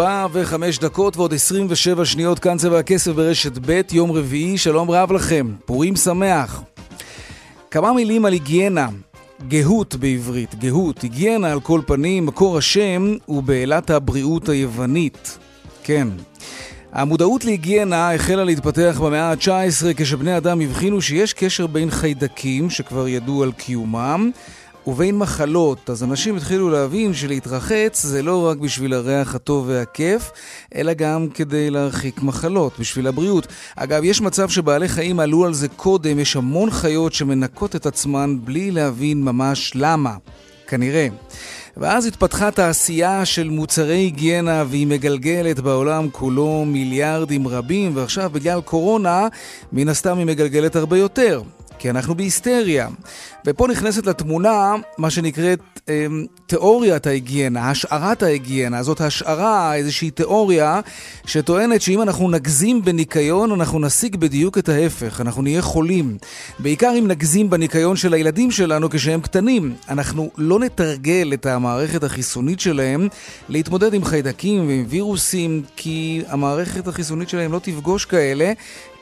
ארבע וחמש דקות ועוד עשרים ושבע שניות כאן צבע הכסף ברשת ב', יום רביעי, שלום רב לכם, פורים שמח. כמה מילים על היגיינה, גהות בעברית, גהות, היגיינה על כל פנים, מקור השם הוא באלת הבריאות היוונית. כן. המודעות להיגיינה החלה להתפתח במאה ה-19 כשבני אדם הבחינו שיש קשר בין חיידקים שכבר ידעו על קיומם ובין מחלות, אז אנשים התחילו להבין שלהתרחץ זה לא רק בשביל הריח הטוב והכיף, אלא גם כדי להרחיק מחלות, בשביל הבריאות. אגב, יש מצב שבעלי חיים עלו על זה קודם, יש המון חיות שמנקות את עצמן בלי להבין ממש למה. כנראה. ואז התפתחה תעשייה של מוצרי היגיינה והיא מגלגלת בעולם כולו מיליארדים רבים ועכשיו בגלל קורונה מן הסתם היא מגלגלת הרבה יותר. כי אנחנו בהיסטריה. ופה נכנסת לתמונה מה שנקראת אה, תיאוריית ההיגיינה, השערת ההיגיינה. זאת השערה, איזושהי תיאוריה שטוענת שאם אנחנו נגזים בניקיון, אנחנו נשיג בדיוק את ההפך, אנחנו נהיה חולים. בעיקר אם נגזים בניקיון של הילדים שלנו כשהם קטנים. אנחנו לא נתרגל את המערכת החיסונית שלהם להתמודד עם חיידקים ועם וירוסים, כי המערכת החיסונית שלהם לא תפגוש כאלה,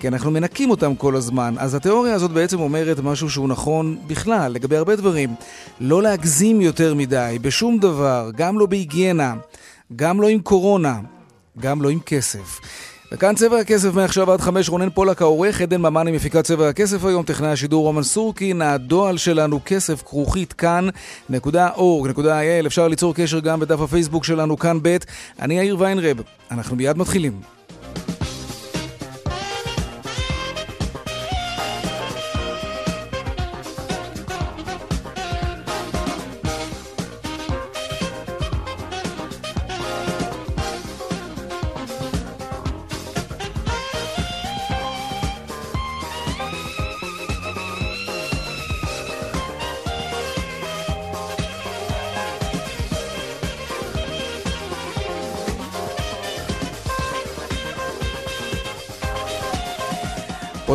כי אנחנו מנקים אותם כל הזמן. אז התיאוריה הזאת בעצם אומרת משהו שהוא נכון בכלל, לגבי הרבה דברים. לא להגזים יותר מדי, בשום דבר, גם לא בהיגיינה, גם לא עם קורונה, גם לא עם כסף. וכאן צבע הכסף מעכשיו עד חמש, רונן פולק העורך, עדן ממני מפיקת צבע הכסף היום, טכנאי השידור רומן סורקין, הדועל שלנו כסף כרוכית כאן.org.il, אפשר ליצור קשר גם בדף הפייסבוק שלנו כאן ב', אני יאיר ויינרב, אנחנו מיד מתחילים.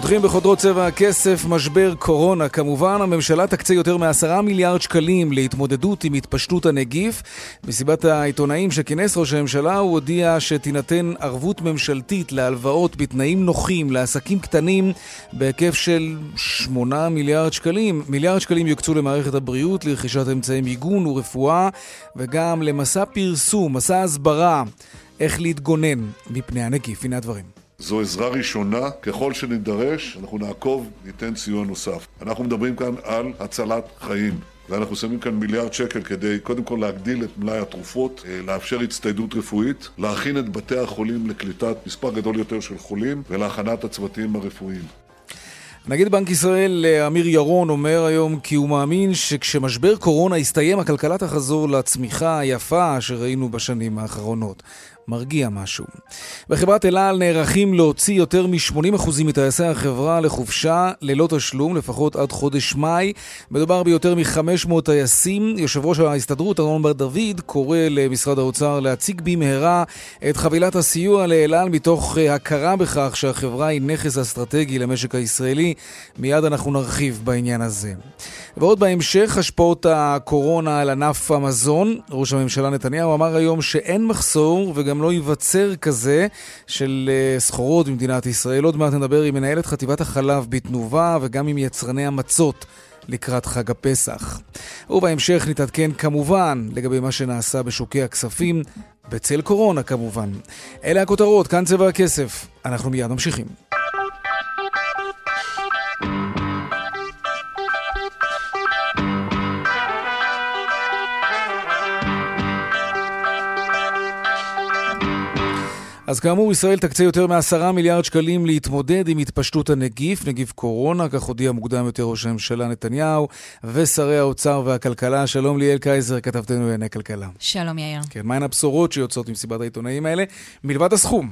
פותחים בחודרות צבע הכסף, משבר קורונה. כמובן, הממשלה תקצה יותר מעשרה מיליארד שקלים להתמודדות עם התפשטות הנגיף. מסיבת העיתונאים שכינס ראש הממשלה, הוא הודיע שתינתן ערבות ממשלתית להלוואות בתנאים נוחים לעסקים קטנים בהיקף של שמונה מיליארד שקלים. מיליארד שקלים יוקצו למערכת הבריאות לרכישת אמצעי מיגון ורפואה, וגם למסע פרסום, מסע הסברה, איך להתגונן מפני הנגיף. הנה הדברים. זו עזרה ראשונה, ככל שנידרש, אנחנו נעקוב, ניתן סיוע נוסף. אנחנו מדברים כאן על הצלת חיים. ואנחנו שמים כאן מיליארד שקל כדי קודם כל להגדיל את מלאי התרופות, אה, לאפשר הצטיידות רפואית, להכין את בתי החולים לקליטת מספר גדול יותר של חולים ולהכנת הצוותים הרפואיים. נגיד בנק ישראל אה, אמיר ירון אומר היום כי הוא מאמין שכשמשבר קורונה יסתיים הכלכלה תחזור לצמיחה היפה שראינו בשנים האחרונות. מרגיע משהו. בחברת אל על נערכים להוציא יותר מ-80% מטייסי החברה לחופשה ללא תשלום, לפחות עד חודש מאי. מדובר ביותר מ-500 טייסים. יושב ראש ההסתדרות, ארנון בר דוד, קורא למשרד האוצר להציג במהרה את חבילת הסיוע לאל על מתוך אה, הכרה בכך שהחברה היא נכס אסטרטגי למשק הישראלי. מיד אנחנו נרחיב בעניין הזה. ועוד בהמשך, השפעות הקורונה על ענף המזון. ראש הממשלה נתניהו אמר היום שאין מחסור וגם גם לא ייווצר כזה של uh, סחורות במדינת ישראל. עוד מעט נדבר עם מנהלת חטיבת החלב בתנובה וגם עם יצרני המצות. לקראת חג הפסח. ובהמשך נתעדכן כמובן לגבי מה שנעשה בשוקי הכספים, בצל קורונה כמובן. אלה הכותרות, כאן צבע הכסף. אנחנו מיד ממשיכים. אז כאמור, ישראל תקצה יותר מעשרה מיליארד שקלים להתמודד עם התפשטות הנגיף, נגיף קורונה, כך הודיע מוקדם יותר ראש הממשלה נתניהו ושרי האוצר והכלכלה. שלום ליאל קייזר, כתבתנו לענייני כלכלה. שלום יאיר. כן, מהן הבשורות שיוצאות ממסיבת העיתונאים האלה, מלבד הסכום?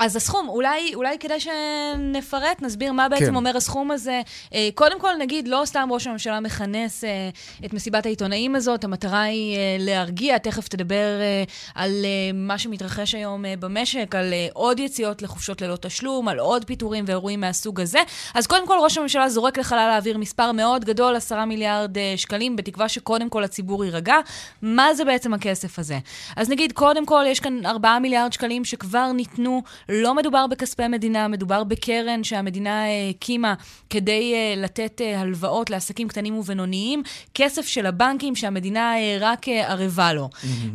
אז הסכום, אולי, אולי כדאי שנפרט, נסביר מה בעצם כן. אומר הסכום הזה. אה, קודם כל, נגיד, לא סתם ראש הממשלה מכנס אה, את מסיבת העיתונאים הזאת, המטרה היא אה, להרגיע, תכף תדבר על מה שמתרחש היום במשק, על עוד יציאות לחופשות ללא תשלום, על עוד פיטורים ואירועים מהסוג הזה. אז קודם כל, ראש הממשלה זורק לחלל האוויר מספר מאוד גדול, עשרה מיליארד שקלים, בתקווה שקודם כל הציבור יירגע. מה זה בעצם הכסף הזה? אז נגיד, קודם כל, יש כאן ארבעה מיליארד שקלים שכבר ניתנו לא מדובר בכספי מדינה, מדובר בקרן שהמדינה אה, הקימה כדי אה, לתת אה, הלוואות לעסקים קטנים ובינוניים, כסף של הבנקים שהמדינה רק ערבה לו.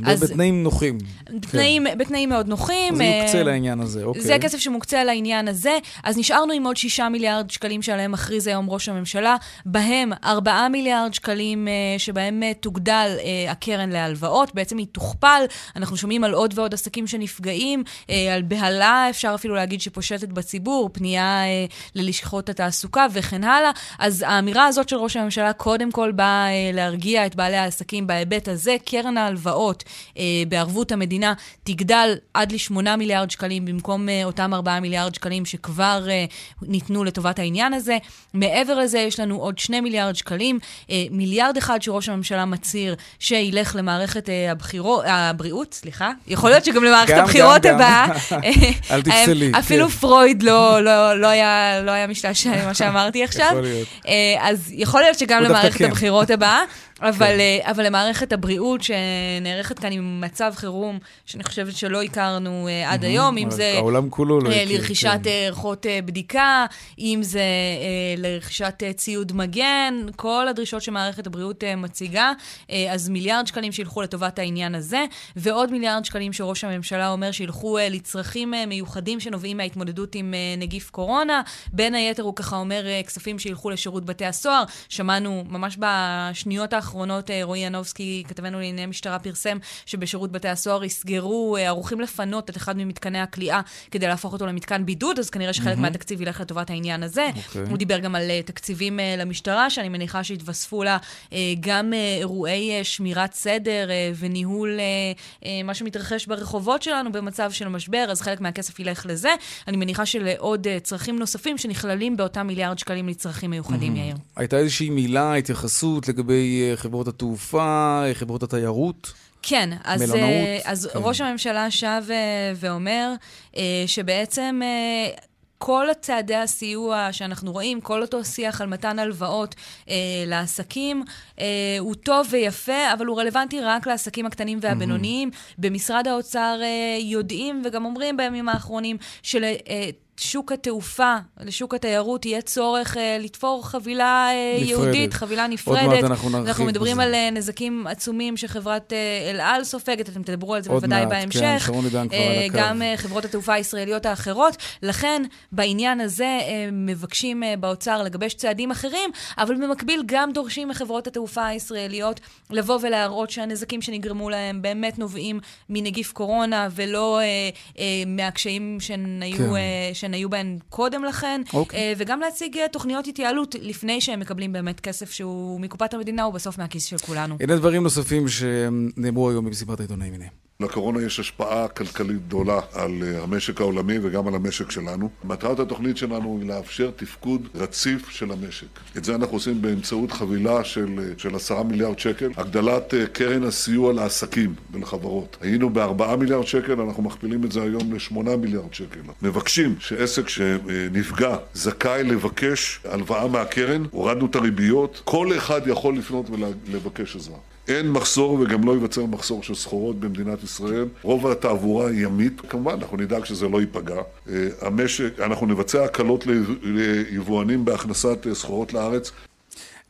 אז... בתנאים נוחים. בתנאים, כן. בתנאים מאוד נוחים. אז יוקצה לעניין הזה, אוקיי. זה כסף שמוקצה לעניין הזה. אז נשארנו עם עוד שישה מיליארד שקלים שעליהם מכריז היום ראש הממשלה, בהם ארבעה מיליארד שקלים שבהם תוגדל הקרן להלוואות, בעצם היא תוכפל. אנחנו שומעים על עוד ועוד עסקים שנפגעים, על בהלה אפשר אפילו להגיד שפושטת בציבור, פנייה אה, ללשכות התעסוקה וכן הלאה. אז האמירה הזאת של ראש הממשלה קודם כל באה אה, להרגיע את בעלי העסקים בהיבט הזה. קרן ההלוואות אה, בערבות המדינה תגדל עד ל-8 מיליארד שקלים במקום אה, אותם 4 מיליארד שקלים שכבר אה, ניתנו לטובת העניין הזה. מעבר לזה יש לנו עוד 2 מיליארד שקלים, אה, מיליארד אחד שראש הממשלה מצהיר שילך למערכת אה, הבחירות, הבריאות, סליחה. יכול להיות שגם למערכת גם, הבחירות הבאה. אל תפסלי. אפילו כן. פרויד לא, לא, לא, היה, לא היה משתעשע ממה שאמרתי עכשיו. יכול להיות. אה, אז יכול להיות שגם למערכת כן. הבחירות הבאה. אבל, כן. אה, אבל למערכת הבריאות שנערכת כאן עם מצב חירום, שאני חושבת שלא הכרנו uh, עד mm-hmm. היום, אם זה... העולם כולו לא הכיר. לרכישת כן. ערכות uh, בדיקה, אם זה uh, לרכישת uh, ציוד מגן, כל הדרישות שמערכת הבריאות uh, מציגה, uh, אז מיליארד שקלים שילכו לטובת העניין הזה, ועוד מיליארד שקלים שראש הממשלה אומר שילכו uh, לצרכים uh, מיוחדים שנובעים מההתמודדות עם uh, נגיף קורונה. בין היתר הוא ככה אומר uh, כספים שילכו לשירות בתי הסוהר. שמענו ממש בשניות האחרונות. האחרונות אה, רועי ינובסקי, כתבנו לענייני משטרה, פרסם שבשירות בתי הסוהר יסגרו, אה, ערוכים לפנות את אחד ממתקני הכליאה כדי להפוך אותו למתקן בידוד, אז כנראה שחלק mm-hmm. מהתקציב ילך לטובת העניין הזה. Okay. אוקיי. הוא דיבר גם על אה, תקציבים למשטרה, שאני מניחה שיתווספו לה גם אירועי שמירת סדר וניהול מה שמתרחש ברחובות שלנו במצב של משבר, אז חלק מהכסף ילך לזה. אני מניחה שלעוד צרכים נוספים שנכללים באותם מיליארד שקלים לצרכים מיוחדים, mm-hmm. יאיר. הייתה איזושהי מילה, התייחסות לגבי חברות התעופה, חברות התיירות? כן, אז, מלונאות. אז כן. ראש הממשלה שב אה, ואומר אה, שבעצם... אה, כל צעדי הסיוע שאנחנו רואים, כל אותו שיח על מתן הלוואות אה, לעסקים, אה, הוא טוב ויפה, אבל הוא רלוונטי רק לעסקים הקטנים והבינוניים. Mm-hmm. במשרד האוצר אה, יודעים וגם אומרים בימים האחרונים של... אה, שוק התעופה, לשוק התיירות, יהיה צורך uh, לתפור חבילה uh, נפרדת. יהודית, חבילה נפרדת. עוד מעט אנחנו נרחיב אנחנו מדברים בזה. על uh, נזקים עצומים שחברת uh, אל על סופגת, אתם תדברו על זה בוודאי מעט, בהמשך. כן, שרון עידן כבר uh, על הקו. גם uh, חברות התעופה הישראליות האחרות. לכן, בעניין הזה uh, מבקשים uh, באוצר לגבש צעדים אחרים, אבל במקביל גם דורשים מחברות התעופה הישראליות לבוא ולהראות שהנזקים שנגרמו להם באמת נובעים מנגיף קורונה, ולא uh, uh, מהקשיים שהן היו... כן. Uh, שהן היו בהן קודם לכן, okay. אוקיי. אה, וגם להציג אה, תוכניות התייעלות לפני שהם מקבלים באמת כסף שהוא מקופת המדינה ובסוף מהכיס של כולנו. הנה דברים נוספים שנאמרו היום במסיבת העיתונאים. הנה. לקורונה יש השפעה כלכלית גדולה על אה, המשק העולמי וגם על המשק שלנו. מטרת התוכנית שלנו היא לאפשר תפקוד רציף של המשק. את זה אנחנו עושים באמצעות חבילה של, אה, של עשרה מיליארד שקל, הגדלת אה, קרן הסיוע לעסקים ולחברות. היינו בארבעה מיליארד שקל, אנחנו מכפילים את זה היום לשמונה מיליארד שקל. מבקשים שעסק שנפגע זכאי לבקש הלוואה מהקרן, הורדנו את הריביות, כל אחד יכול לפנות ולבקש עזרה. אין מחסור וגם לא ייווצר מחסור של סחורות במדינת ישראל. רוב התעבורה היא ימית, כמובן, אנחנו נדאג שזה לא ייפגע. אה, המשק, אנחנו נבצע הקלות ליבואנים בהכנסת אה, סחורות לארץ.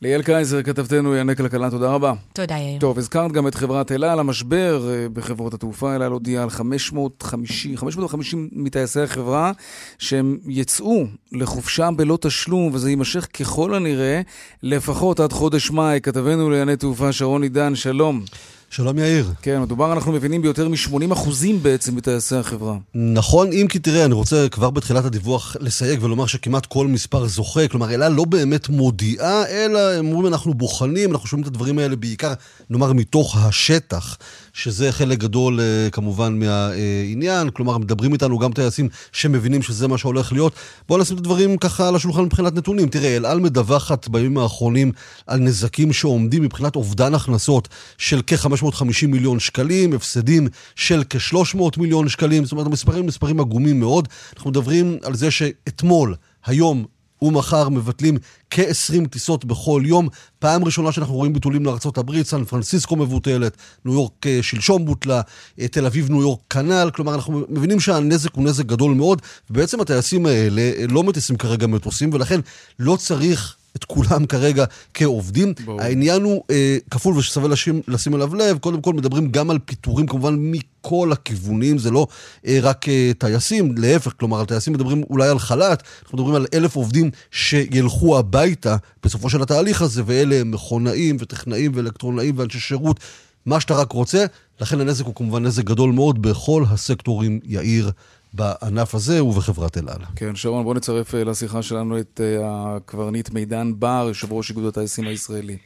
ליאל קייזר, כתבתנו לענייני כלכלה, תודה רבה. תודה, יאיר. טוב, הזכרת גם את חברת אל על, המשבר אה, בחברות התעופה. אל על הודיעה על 550, 550 מטייסי החברה שהם יצאו לחופשה בלא תשלום, וזה יימשך ככל הנראה לפחות עד חודש מאי. כתבנו לענייני תעופה שרון עידן, שלום. שלום יאיר. כן, מדובר, אנחנו מבינים, ביותר מ-80 אחוזים בעצם בטייסי החברה. נכון, אם כי תראה, אני רוצה כבר בתחילת הדיווח לסייג ולומר שכמעט כל מספר זוכה, כלומר, אלה לא באמת מודיעה, אלא הם אומרים, אנחנו בוחנים, אנחנו שומעים את הדברים האלה בעיקר, נאמר, מתוך השטח. שזה חלק גדול אה, כמובן מהעניין, כלומר מדברים איתנו גם טייסים שמבינים שזה מה שהולך להיות. בואו נשים את הדברים ככה על השולחן מבחינת נתונים. תראה, אל על מדווחת בימים האחרונים על נזקים שעומדים מבחינת אובדן הכנסות של כ-550 מיליון שקלים, הפסדים של כ-300 מיליון שקלים, זאת אומרת המספרים מספרים עגומים מאוד. אנחנו מדברים על זה שאתמול, היום, ומחר מבטלים כ-20 טיסות בכל יום. פעם ראשונה שאנחנו רואים ביטולים לארה"ב, סן פרנסיסקו מבוטלת, ניו יורק אה, שלשום בוטלה, אה, תל אביב, ניו יורק כנ"ל. כלומר, אנחנו מבינים שהנזק הוא נזק גדול מאוד, ובעצם הטייסים האלה אה, לא מטיסים כרגע מטוסים, ולכן לא צריך את כולם כרגע כעובדים. בוא. העניין הוא אה, כפול וששווה לשים, לשים עליו לב. קודם כל מדברים גם על פיטורים כמובן מכל הכיוונים, זה לא אה, רק אה, טייסים, להפך, כלומר על טייסים מדברים אולי על חל"ת, אנחנו מדברים על אלף עובדים שילכו הביתה בסופו של התהליך הזה, ואלה הם מכונאים וטכנאים ואלקטרונאים ואנשי שירות, מה שאתה רק רוצה. לכן הנזק הוא כמובן נזק גדול מאוד בכל הסקטורים, יאיר. בענף הזה ובחברת אל על. כן, שרון, בוא נצרף אה, לשיחה שלנו את אה, הקברניט מידן בר, יושב ראש איגוד הטייסים הישראלי.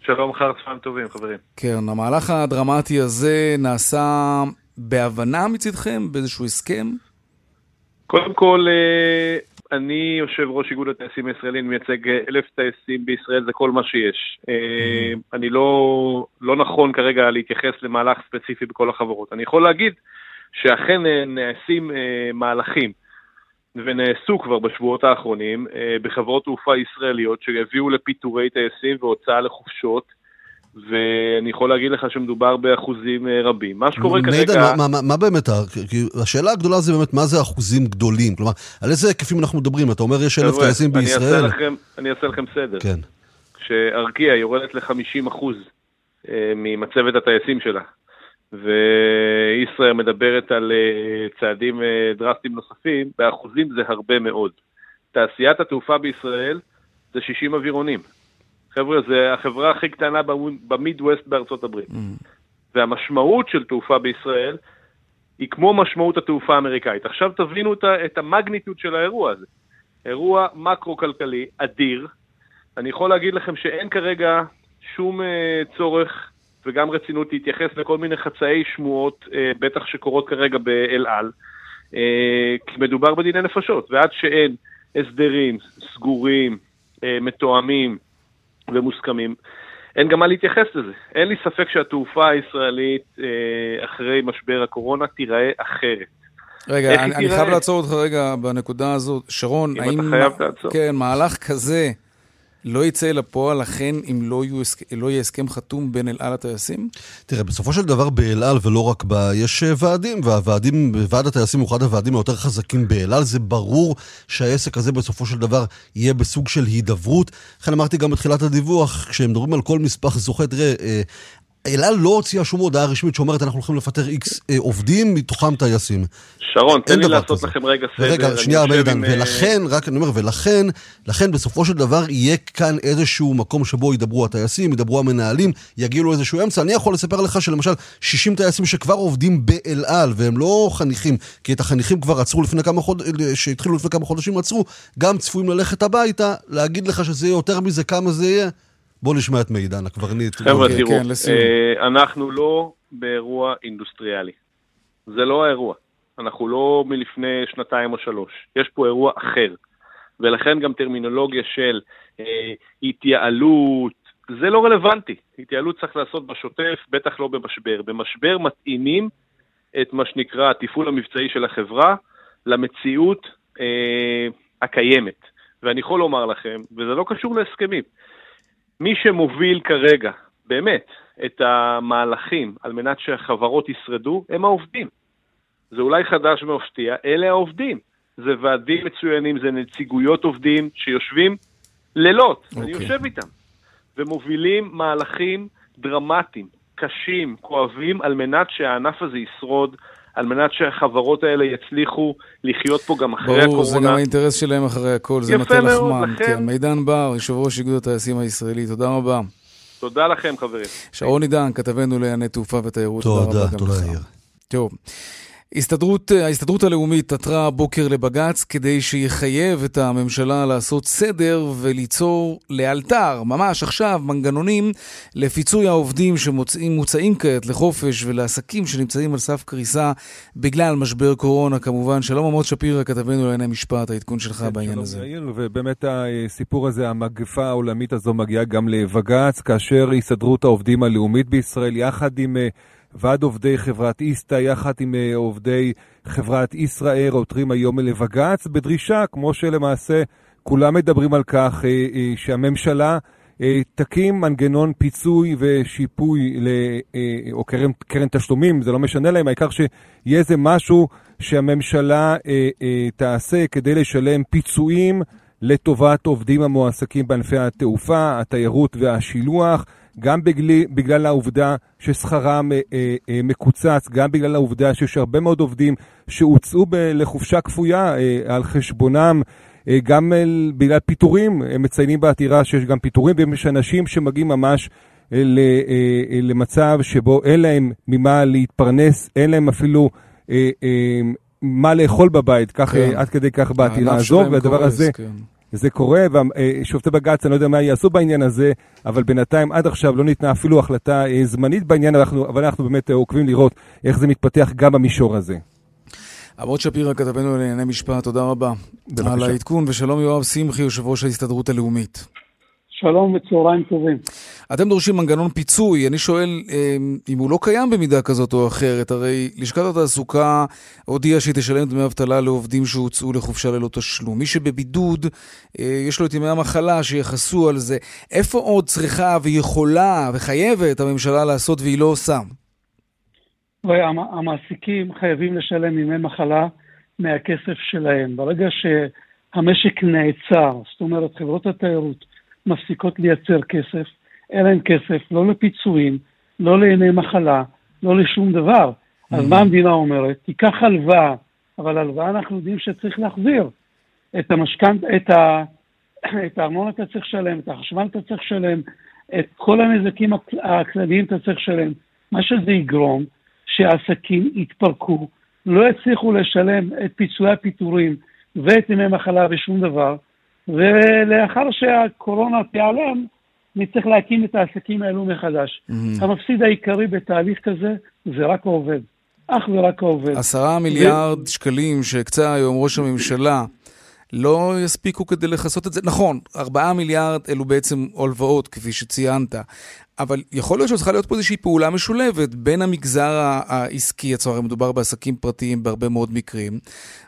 שלום, אחר צפיים טובים, חברים. כן, המהלך הדרמטי הזה נעשה בהבנה מצדכם, באיזשהו הסכם? קודם כל, אה, אני יושב ראש איגוד הטייסים הישראלי, אני מייצג אלף טייסים בישראל, זה כל מה שיש. Mm-hmm. אני לא, לא נכון כרגע להתייחס למהלך ספציפי בכל החברות. אני יכול להגיד שאכן אה, נעשים אה, מהלכים, ונעשו כבר בשבועות האחרונים, אה, בחברות תעופה ישראליות שהביאו לפיטורי טייסים והוצאה לחופשות. ואני יכול להגיד לך שמדובר באחוזים רבים. מה שקורה כרגע... מידע, מה, מה, מה באמת, השאלה הגדולה זה באמת מה זה אחוזים גדולים? כלומר, על איזה היקפים אנחנו מדברים? אתה אומר יש אלף טייסים בישראל? אני אעשה לכם סדר. כן. כשארקיע יורדת ל-50 אחוז ממצבת הטייסים שלה, וישראל מדברת על אה, צעדים אה, דרסטיים נוספים, באחוזים זה הרבה מאוד. תעשיית התעופה בישראל זה 60 אווירונים. חבר'ה, זה החברה הכי קטנה במידווסט בארצות הברית. Mm. והמשמעות של תעופה בישראל היא כמו משמעות התעופה האמריקאית. עכשיו תבינו את המגניטוד של האירוע הזה. אירוע מקרו-כלכלי אדיר. אני יכול להגיד לכם שאין כרגע שום אה, צורך וגם רצינות להתייחס לכל מיני חצאי שמועות, אה, בטח שקורות כרגע באל על, אה, כי מדובר בדיני נפשות, ועד שאין הסדרים סגורים, אה, מתואמים ומוסכמים, אין גם מה להתייחס לזה. אין לי ספק שהתעופה הישראלית אחרי משבר הקורונה תיראה אחרת. רגע, אני, אני חייב לעצור אותך רגע בנקודה הזאת. שרון, אם האם... אתה חייב לעצור. כן, מהלך כזה... לא יצא לפועל, לכן אם לא, יהיו, לא יהיה הסכם חתום בין אל על לטייסים? תראה, בסופו של דבר באל על ולא רק בה, יש אה, ועדים, והוועדים, ועד הטייסים הוא אחד הוועדים היותר חזקים באל על. זה ברור שהעסק הזה בסופו של דבר יהיה בסוג של הידברות. לכן אמרתי גם בתחילת הדיווח, כשהם מדברים על כל מספר זוכה, תראה, אה, אל על לא הוציאה שום הודעה רשמית שאומרת אנחנו הולכים לפטר איקס אה, עובדים, מתוכם טייסים. שרון, תן לי לעשות כזה. לכם רגע סדר. רגע, שנייה, מרדן, עם... ולכן, רק אני אומר, ולכן, לכן בסופו של דבר יהיה כאן איזשהו מקום שבו ידברו הטייסים, ידברו המנהלים, יגיעו איזשהו אמצע. אני יכול לספר לך שלמשל 60 טייסים שכבר עובדים באל על, והם לא חניכים, כי את החניכים כבר עצרו לפני כמה חודשים, שהתחילו לפני כמה חודשים עצרו, גם צפויים ללכת הביתה, להגיד לך שזה יהיה יותר מזה, כמה זה יהיה. בוא נשמע את מידן, הקברניט. חבר'ה, אוקיי, תראו, כן, אה, אנחנו לא באירוע אינדוסטריאלי. זה לא האירוע. אנחנו לא מלפני שנתיים או שלוש. יש פה אירוע אחר. ולכן גם טרמינולוגיה של אה, התייעלות, זה לא רלוונטי. התייעלות צריך לעשות בשוטף, בטח לא במשבר. במשבר מתאימים את מה שנקרא התפעול המבצעי של החברה למציאות אה, הקיימת. ואני יכול לומר לכם, וזה לא קשור להסכמים, מי שמוביל כרגע, באמת, את המהלכים על מנת שהחברות ישרדו, הם העובדים. זה אולי חדש ומפתיע, אלה העובדים. זה ועדים מצוינים, זה נציגויות עובדים שיושבים לילות, okay. אני אוקיי. יושב איתם, ומובילים מהלכים דרמטיים, קשים, כואבים, על מנת שהענף הזה ישרוד, על מנת שהחברות האלה יצליחו לחיות פה גם אחרי ברור, הקורונה. ברור, זה גם האינטרס שלהם אחרי הכל, זה מטה לחמם. לכן... כן, מידן בר, יושב ראש איגוד הטייסים הישראלי, תודה רבה. תודה לכם, חברים. שרון עידן, כתבנו לענייני תעופה ותיירות. תודה, תודה יאיר. טוב. הסתדרות, ההסתדרות הלאומית עתרה הבוקר לבג"ץ כדי שיחייב את הממשלה לעשות סדר וליצור לאלתר, ממש עכשיו, מנגנונים לפיצוי העובדים שמוצאים כעת לחופש ולעסקים שנמצאים על סף קריסה בגלל משבר קורונה כמובן. שלום עמוד שפירא, כתבנו לענייני משפט, העדכון שלך כן, בעניין שלום הזה. יאיר, ובאמת הסיפור הזה, המגפה העולמית הזו מגיעה גם לבג"ץ, כאשר הסתדרות העובדים הלאומית בישראל, יחד עם... ועד עובדי חברת איסתא יחד עם אה, עובדי חברת ישראייר עותרים היום לבג"ץ בדרישה, כמו שלמעשה כולם מדברים על כך, אה, אה, שהממשלה תקים מנגנון פיצוי ושיפוי, או קרן, קרן תשלומים, זה לא משנה להם, העיקר שיהיה איזה משהו שהממשלה תעשה כדי לשלם פיצויים לטובת עובדים המועסקים בענפי התעופה, התיירות והשילוח. גם בגלי, בגלל העובדה ששכרם אה, אה, אה, מקוצץ, גם בגלל העובדה שיש הרבה מאוד עובדים שהוצאו ב- לחופשה כפויה אה, על חשבונם, אה, גם אה, בגלל פיטורים, הם מציינים בעתירה שיש גם פיטורים, ויש אנשים שמגיעים ממש אה, ל, אה, אה, למצב שבו אין להם ממה להתפרנס, אין להם אפילו... אה, אה, מה לאכול בבית, כך, כן. עד כדי כך בעתירה הזו, והדבר הזה כן. זה קורה, ושופטי בג"ץ, אני לא יודע מה יעשו בעניין הזה, אבל בינתיים עד עכשיו לא ניתנה אפילו החלטה אה, זמנית בעניין, אבל אנחנו באמת אה, עוקבים לראות איך זה מתפתח גם במישור הזה. עמוד שפירא, כתבנו לענייני משפט, תודה רבה. בבקשה. על העדכון, ושלום יואב שמחי, יושב ראש ההסתדרות הלאומית. שלום וצהריים טובים. אתם דורשים מנגנון פיצוי, אני שואל אמ, אם הוא לא קיים במידה כזאת או אחרת, הרי לשכת התעסוקה הודיעה שהיא תשלם דמי אבטלה לעובדים שהוצאו לחופשה ללא תשלום. מי שבבידוד, אה, יש לו את ימי המחלה שיחסו על זה. איפה עוד צריכה ויכולה וחייבת הממשלה לעשות והיא לא עושה? המעסיקים חייבים לשלם ימי מחלה מהכסף שלהם. ברגע שהמשק נעצר, זאת אומרת חברות התיירות, מפסיקות לייצר כסף, אין להן כסף, לא לפיצויים, לא לימי מחלה, לא לשום דבר. אז מה המדינה אומרת? תיקח הלוואה, אבל הלוואה אנחנו יודעים שצריך להחזיר. את המשכנתה, את, ה... את הארנונה אתה צריך לשלם, את החשמל אתה צריך לשלם, את כל הנזקים הכלליים אתה צריך לשלם. מה שזה יגרום, שעסקים יתפרקו, לא יצליחו לשלם את פיצויי הפיטורים ואת ימי מחלה ושום דבר, ולאחר שהקורונה תיעלם, נצטרך להקים את העסקים האלו מחדש. Mm-hmm. המפסיד העיקרי בתהליך כזה זה רק העובד. אך ורק העובד. עשרה מיליארד ו... שקלים שהקצה היום ראש הממשלה לא יספיקו כדי לכסות את זה. נכון, ארבעה מיליארד אלו בעצם הלוואות, כפי שציינת, אבל יכול להיות שצריכה להיות פה איזושהי פעולה משולבת בין המגזר העסקי, הרי מדובר בעסקים פרטיים בהרבה מאוד מקרים,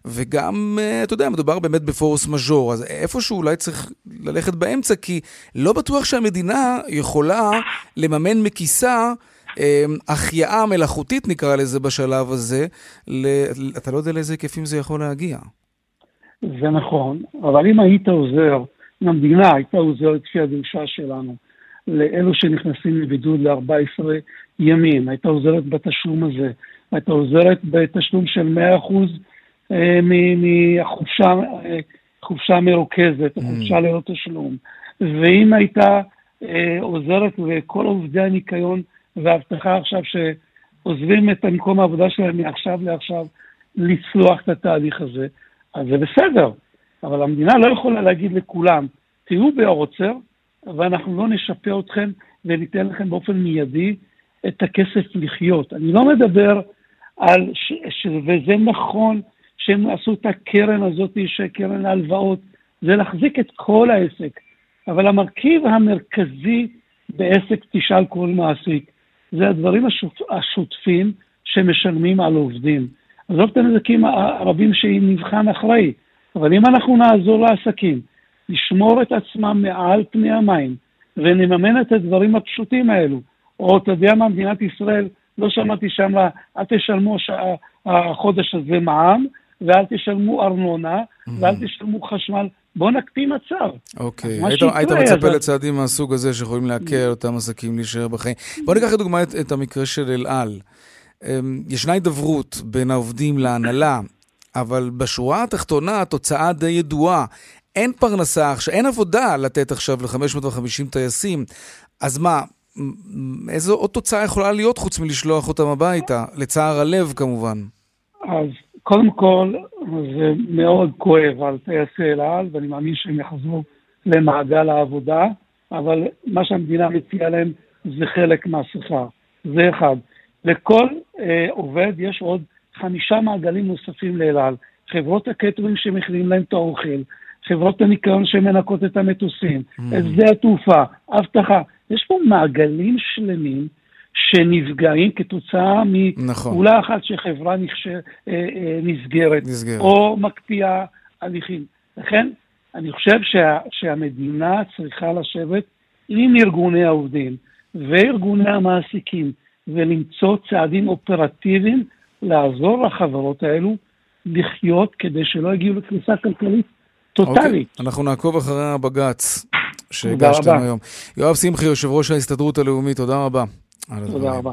וגם, אה, אתה יודע, מדובר באמת בפורס מז'ור, אז איפשהו אולי צריך ללכת באמצע, כי לא בטוח שהמדינה יכולה לממן מכיסה אה, החייאה מלאכותית, נקרא לזה, בשלב הזה. אתה לא יודע לאיזה היקפים זה יכול להגיע. זה נכון, אבל אם היית עוזר, אם המדינה הייתה עוזרת לפי הדרישה שלנו, לאלו שנכנסים לבידוד ל-14 ימים, הייתה עוזרת בתשלום הזה, הייתה עוזרת בתשלום של 100% אה, מהחופשה אה, חופשה מרוכזת, mm. חופשה ללא תשלום. ואם הייתה אה, עוזרת וכל עובדי הניקיון והאבטחה עכשיו שעוזבים את המקום העבודה שלהם מעכשיו לעכשיו, לצלוח את התהליך הזה, אז זה בסדר. אבל המדינה לא יכולה להגיד לכולם, תהיו בעוצר, ואנחנו לא נשפה אתכם וניתן לכם באופן מיידי את הכסף לחיות. אני לא מדבר על, ש, ש, וזה נכון שהם עשו את הקרן הזאת, שקרן ההלוואות, זה להחזיק את כל העסק. אבל המרכיב המרכזי בעסק, תשאל כל מעסיק, זה הדברים השוט, השוטפים שמשלמים על עובדים. עזוב את הנזקים הרבים שאם נבחן אחראי, אבל אם אנחנו נעזור לעסקים לשמור את עצמם מעל פני המים ונממן את הדברים הפשוטים האלו, או אתה יודע מה, מדינת ישראל, לא שמעתי שם, אל תשלמו החודש הזה מע"מ, ואל תשלמו ארנונה, mm-hmm. ואל תשלמו חשמל. בואו נקפיא מצב. אוקיי, היית, היית מצפה אז... לצעדים מהסוג הזה שיכולים להקל אותם עסקים להישאר בחיים. בואו ניקח לדוגמה את, את המקרה של אל על. אמ, ישנה הידברות בין העובדים להנהלה, אבל בשורה התחתונה התוצאה די ידועה. אין פרנסה עכשיו, אין עבודה לתת עכשיו ל-550 טייסים. אז מה, איזו עוד תוצאה יכולה להיות חוץ מלשלוח אותם הביתה? לצער הלב כמובן. אז קודם כל, זה מאוד כואב על טייסי אל על, ואני מאמין שהם יחזרו למעגל העבודה, אבל מה שהמדינה מציעה להם זה חלק מהשכר. זה אחד. לכל אה, עובד יש עוד חמישה מעגלים נוספים לאל על. חברות הקטרינג שמכינים להם את האוכל, חברות הניקיון שמנקות את המטוסים, mm. את שדה התעופה, אבטחה. יש פה מעגלים שלמים שנפגעים כתוצאה מפעולה נכון. אחת שחברה נכש... אה, אה, נסגרת, נסגרת, או מקפיאה הליכים. לכן, אני חושב שה... שהמדינה צריכה לשבת עם ארגוני העובדים וארגוני המעסיקים ולמצוא צעדים אופרטיביים לעזור לחברות האלו לחיות כדי שלא יגיעו לקריסה כלכלית טוטאלית. Okay, אוקיי, אנחנו נעקוב אחרי הבג"ץ שהגשתם היום. יואב שמחי, יושב ראש ההסתדרות הלאומית, תודה רבה. תודה רבה.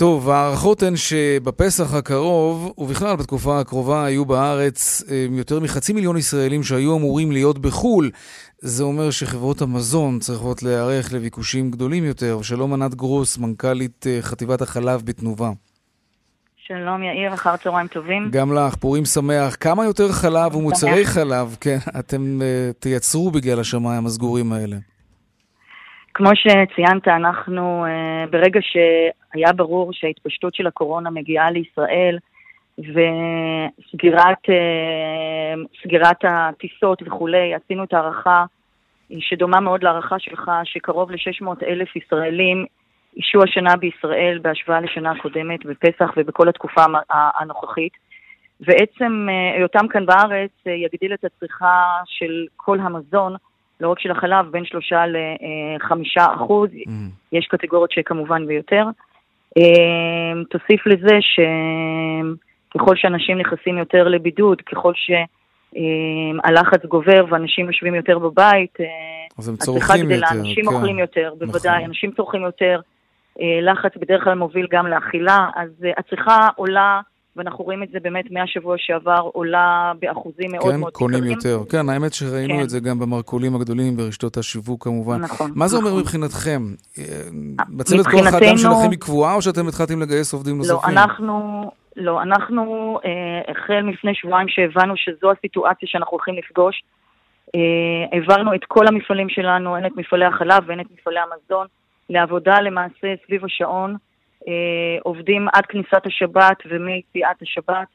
טוב, ההערכות הן שבפסח הקרוב, ובכלל בתקופה הקרובה, היו בארץ אה, יותר מחצי מיליון ישראלים שהיו אמורים להיות בחו"ל. זה אומר שחברות המזון צריכות להיערך לביקושים גדולים יותר. שלום ענת גרוס, מנכ"לית אה, חטיבת החלב בתנובה. שלום יאיר, אחר צהריים טובים. גם לך, פורים שמח. כמה יותר חלב ומוצרי חלב, כן, אתם uh, תייצרו בגלל השמיים הסגורים האלה? כמו שציינת, אנחנו, uh, ברגע שהיה ברור שההתפשטות של הקורונה מגיעה לישראל, וסגירת uh, הטיסות וכולי, עשינו את ההערכה שדומה מאוד להערכה שלך, שקרוב ל-600 אלף ישראלים אישו השנה בישראל בהשוואה לשנה הקודמת, בפסח ובכל התקופה הנוכחית. ועצם אה, היותם כאן בארץ אה, יגדיל את הצריכה של כל המזון, לא רק של החלב, בין שלושה לחמישה אחוז, mm. יש קטגוריות שכמובן ביותר. אה, תוסיף לזה שככל שאנשים נכנסים יותר לבידוד, ככל שהלחץ גובר ואנשים יושבים יותר בבית, אז הם צורכים יותר. אנשים כן. אוכלים יותר, בוודאי, נכון. אנשים צורכים יותר. אה, לחץ בדרך כלל מוביל גם לאכילה, אז אה, הצריכה עולה, ואנחנו רואים את זה באמת מהשבוע שעבר, עולה באחוזים מאוד כן, מאוד קונים יקרים. יותר. כן, האמת שראינו כן. את זה גם במרכולים הגדולים, ברשתות השיווק כמובן. נכון. מה זה נכון. אומר מבחינתכם? אה, מצבת כוח האדם שלכם היא קבועה, או שאתם התחלתם לגייס עובדים לא, נוספים? לא, אנחנו... לא, אנחנו אה, החל מלפני שבועיים שהבנו שזו הסיטואציה שאנחנו הולכים לפגוש. אה, העברנו את כל המפעלים שלנו, הן את מפעלי החלב והן את מפעלי המזון, לעבודה למעשה סביב השעון, עובדים עד כניסת השבת ומיציאת השבת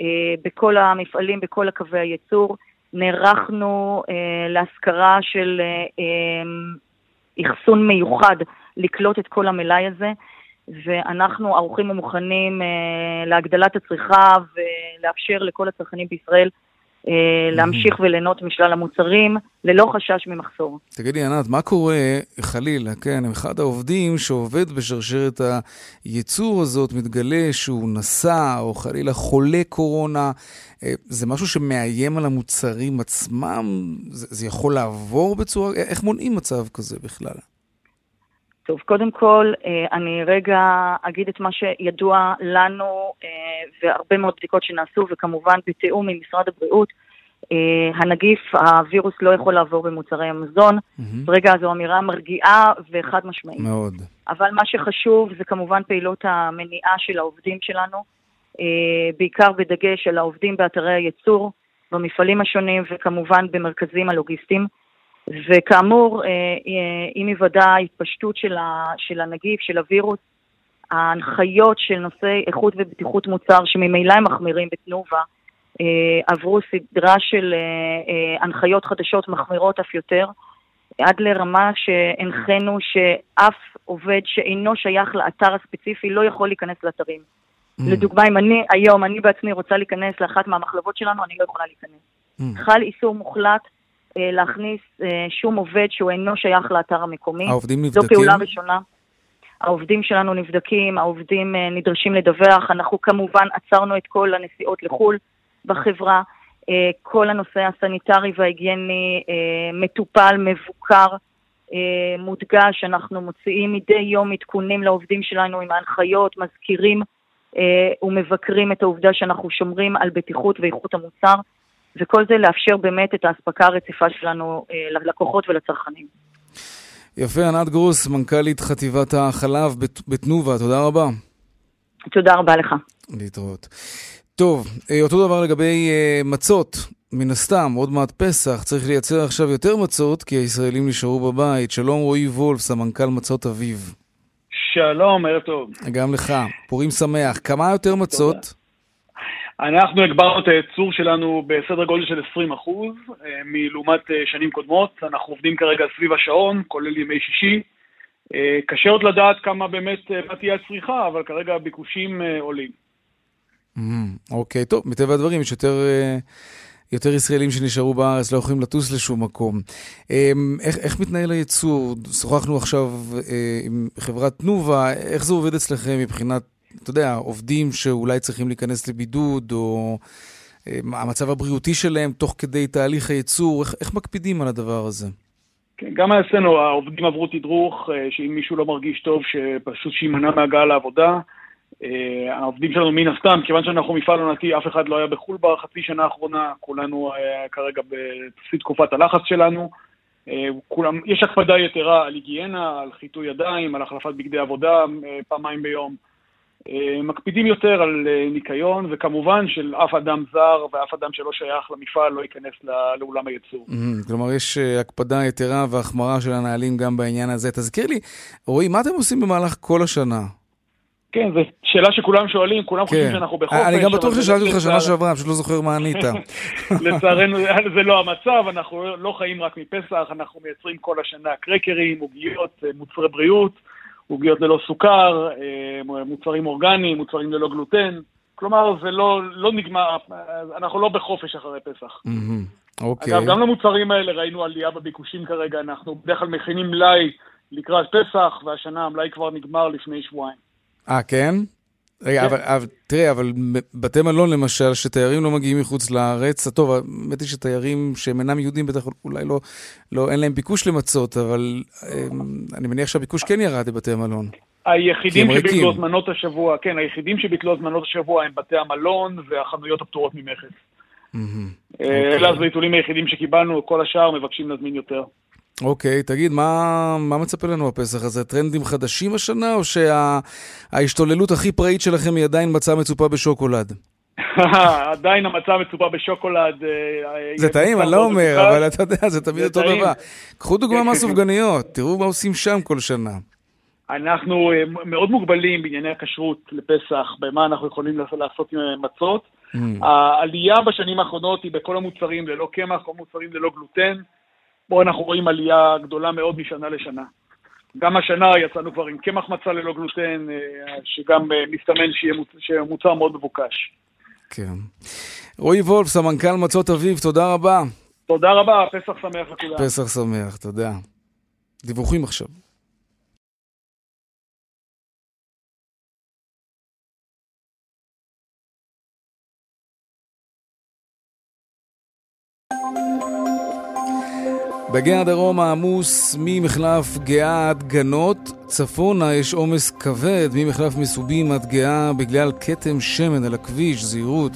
אה, בכל המפעלים, בכל הקווי הייצור. נערכנו אה, להשכרה של אה, אה, אחסון מיוחד לקלוט את כל המלאי הזה, ואנחנו ערוכים ומוכנים אה, להגדלת הצריכה ולאפשר לכל הצרכנים בישראל אה, להמשיך וליהנות משלל המוצרים, ללא חשש ממחסור. תגידי, ענת, מה קורה, חלילה, כן, אחד העובדים שעובד בשרשרת הייצור הזאת, מתגלה שהוא נשא, או חלילה חולה קורונה, אה, זה משהו שמאיים על המוצרים עצמם? זה, זה יכול לעבור בצורה... איך מונעים מצב כזה בכלל? טוב, קודם כל, אה, אני רגע אגיד את מה שידוע לנו אה, והרבה מאוד בדיקות שנעשו, וכמובן בתיאום עם משרד הבריאות. אה, הנגיף, הווירוס לא יכול לעבור במוצרי המזון. Mm-hmm. רגע, זו אמירה מרגיעה וחד משמעית. מאוד. אבל מה שחשוב זה כמובן פעילות המניעה של העובדים שלנו, בעיקר בדגש על העובדים באתרי הייצור, במפעלים השונים וכמובן במרכזים הלוגיסטיים. וכאמור, אה, אה, עם היוודע ההתפשטות של, של הנגיף, של הווירוס, ההנחיות של נושאי איכות ובטיחות מוצר, שממילא הם מחמירים בתנובה, אה, עברו סדרה של הנחיות חדשות מחמירות אף יותר, עד לרמה שהנחינו שאף עובד שאינו שייך לאתר הספציפי לא יכול להיכנס לאתרים. Mm. לדוגמה, אם אני היום, אני בעצמי רוצה להיכנס לאחת מהמחלבות שלנו, אני לא יכולה להיכנס. Mm. חל איסור מוחלט להכניס אה, שום עובד שהוא אינו שייך לאתר המקומי. העובדים נבדקים? זו פעולה ראשונה. העובדים שלנו נבדקים, העובדים אה, נדרשים לדווח. אנחנו כמובן עצרנו את כל הנסיעות לחו"ל בחברה. כל הנושא הסניטרי וההיגייני מטופל, מבוקר, מודגש. אנחנו מוציאים מדי יום עדכונים לעובדים שלנו עם ההנחיות, מזכירים ומבקרים את העובדה שאנחנו שומרים על בטיחות ואיכות המוצר. וכל זה לאפשר באמת את האספקה הרציפה שלנו אה, ללקוחות ולצרכנים. יפה, ענת גרוס, מנכ"לית חטיבת החלב בתנובה, תודה רבה. תודה רבה לך. להתראות. טוב, אה, אותו דבר לגבי uh, מצות, מן הסתם, עוד מעט פסח, צריך לייצר עכשיו יותר מצות, כי הישראלים נשארו בבית. שלום רועי וולף, סמנכ"ל מצות אביב. שלום, ערב טוב. גם לך, פורים שמח. כמה יותר מצות? תודה. אנחנו הגברנו את הייצור שלנו בסדר גודל של 20 אחוז, אה, מלעומת אה, שנים קודמות. אנחנו עובדים כרגע סביב השעון, כולל ימי שישי. אה, קשה עוד לדעת כמה באמת, תהיה הצריכה, אבל כרגע הביקושים עולים. Mm-hmm. אוקיי, טוב, מטבע הדברים יש יותר... יותר ישראלים שנשארו בארץ לא יכולים לטוס לשום מקום. איך, איך מתנהל הייצור? שוחחנו עכשיו עם חברת תנובה, איך זה עובד אצלכם מבחינת אתה יודע, עובדים שאולי צריכים להיכנס לבידוד, או אה, המצב הבריאותי שלהם תוך כדי תהליך הייצור, איך, איך מקפידים על הדבר הזה? כן, גם אצלנו העובדים עברו תדרוך, אה, שאם מישהו לא מרגיש טוב, שפשוט שימנע מהגעה לעבודה. אה, העובדים שלנו מן הסתם, כיוון שאנחנו מפעל עונתי, אף אחד לא היה בחו"ל בחצי שנה האחרונה, כולנו כרגע בשיא תקופת הלחץ שלנו. כולם, יש הקפדה יתרה על היגיינה, על חיטוי ידיים, על החלפת בגדי עבודה פעמיים ביום. אה, מקפידים יותר על אה, ניקיון, וכמובן של אף אדם זר ואף אדם שלא שייך למפעל לא ייכנס לאולם הייצור. כלומר, יש אה, הקפדה יתרה והחמרה של הנהלים גם בעניין הזה. תזכיר לי, רועי, מה אתם עושים במהלך כל השנה? כן, זו שאלה שכולם שואלים, כולם כן. חושבים שאנחנו בחופש. אני גם בטוח ששאלתי אותך שנה שעברה, פשוט לא זוכר מה ענית. לצערנו זה לא המצב, אנחנו לא חיים רק מפסח, אנחנו מייצרים כל השנה קרקרים, עוגיות, מוצרי בריאות. עוגיות ללא סוכר, אה, מוצרים אורגניים, מוצרים ללא גלוטן. כלומר, זה לא, לא נגמר, אנחנו לא בחופש אחרי פסח. אוקיי. אגב, גם למוצרים האלה ראינו עלייה בביקושים כרגע, אנחנו בדרך כלל מכינים מלאי לקראת פסח, והשנה המלאי כבר נגמר לפני שבועיים. אה, כן? רגע, כן. אבל, אבל תראה, אבל בתי מלון למשל, שתיירים לא מגיעים מחוץ לארץ, טוב, האמת היא שתיירים שהם אינם יהודים בטח אולי לא, לא, אין להם ביקוש למצות, אבל אמ, אני מניח שהביקוש כן ירד לבתי מלון. היחידים שביטלו הזמנות השבוע, כן, היחידים שביטלו הזמנות השבוע הם בתי המלון והחנויות הפטורות ממכס. אה, אלה אוקיי. הזריטולים היחידים שקיבלנו, כל השאר מבקשים להזמין יותר. אוקיי, תגיד, מה, מה מצפה לנו הפסח הזה? טרנדים חדשים השנה, או שההשתוללות שה, הכי פראית שלכם היא עדיין מצה מצופה בשוקולד? עדיין המצה מצופה בשוקולד. אה, זה טעים, אני לא אומר, אבל אתה יודע, זה תמיד אותו דבר. קחו דוגמה מהסופגניות, תראו מה עושים שם כל שנה. אנחנו אה, מאוד מוגבלים בענייני הכשרות לפסח, במה אנחנו יכולים לעשות עם מצות. Mm. העלייה בשנים האחרונות היא בכל המוצרים ללא קמח, כל המוצרים ללא גלוטן. פה אנחנו רואים עלייה גדולה מאוד משנה לשנה. גם השנה יצאנו כבר עם קמח מצה ללא גלוטן, אה, שגם אה, מסתמן שיהיה מוצר מאוד מבוקש. כן. רועי וולף, סמנכ"ל מצות אביב, תודה רבה. תודה רבה, פסח שמח לכולם. פסח שמח, תודה. דיווחים עכשיו. בגאה הדרום העמוס ממחלף גאה עד גנות, צפונה יש עומס כבד ממחלף מסובים עד גאה בגלל כתם שמן על הכביש, זהירות.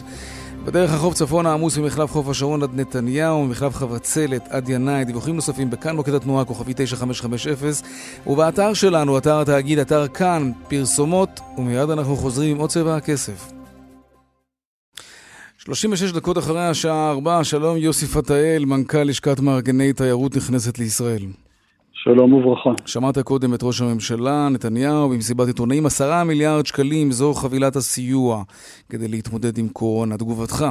בדרך החוף צפונה עמוס ממחלף חוף השרון עד נתניהו, ממחלף חבצלת עד ינאי. דיווחים נוספים בכאן מוקד התנועה, כוכבי 9550, ובאתר שלנו, אתר התאגיד, אתר כאן, פרסומות, ומיד אנחנו חוזרים עם עוד צבע הכסף. 36 דקות אחרי השעה 4, שלום יוסי פתאל, מנכ"ל לשכת מארגני תיירות נכנסת לישראל. שלום וברכה. שמעת קודם את ראש הממשלה, נתניהו, במסיבת עיתונאים, עשרה מיליארד שקלים, זו חבילת הסיוע כדי להתמודד עם קורונה. תגובתך.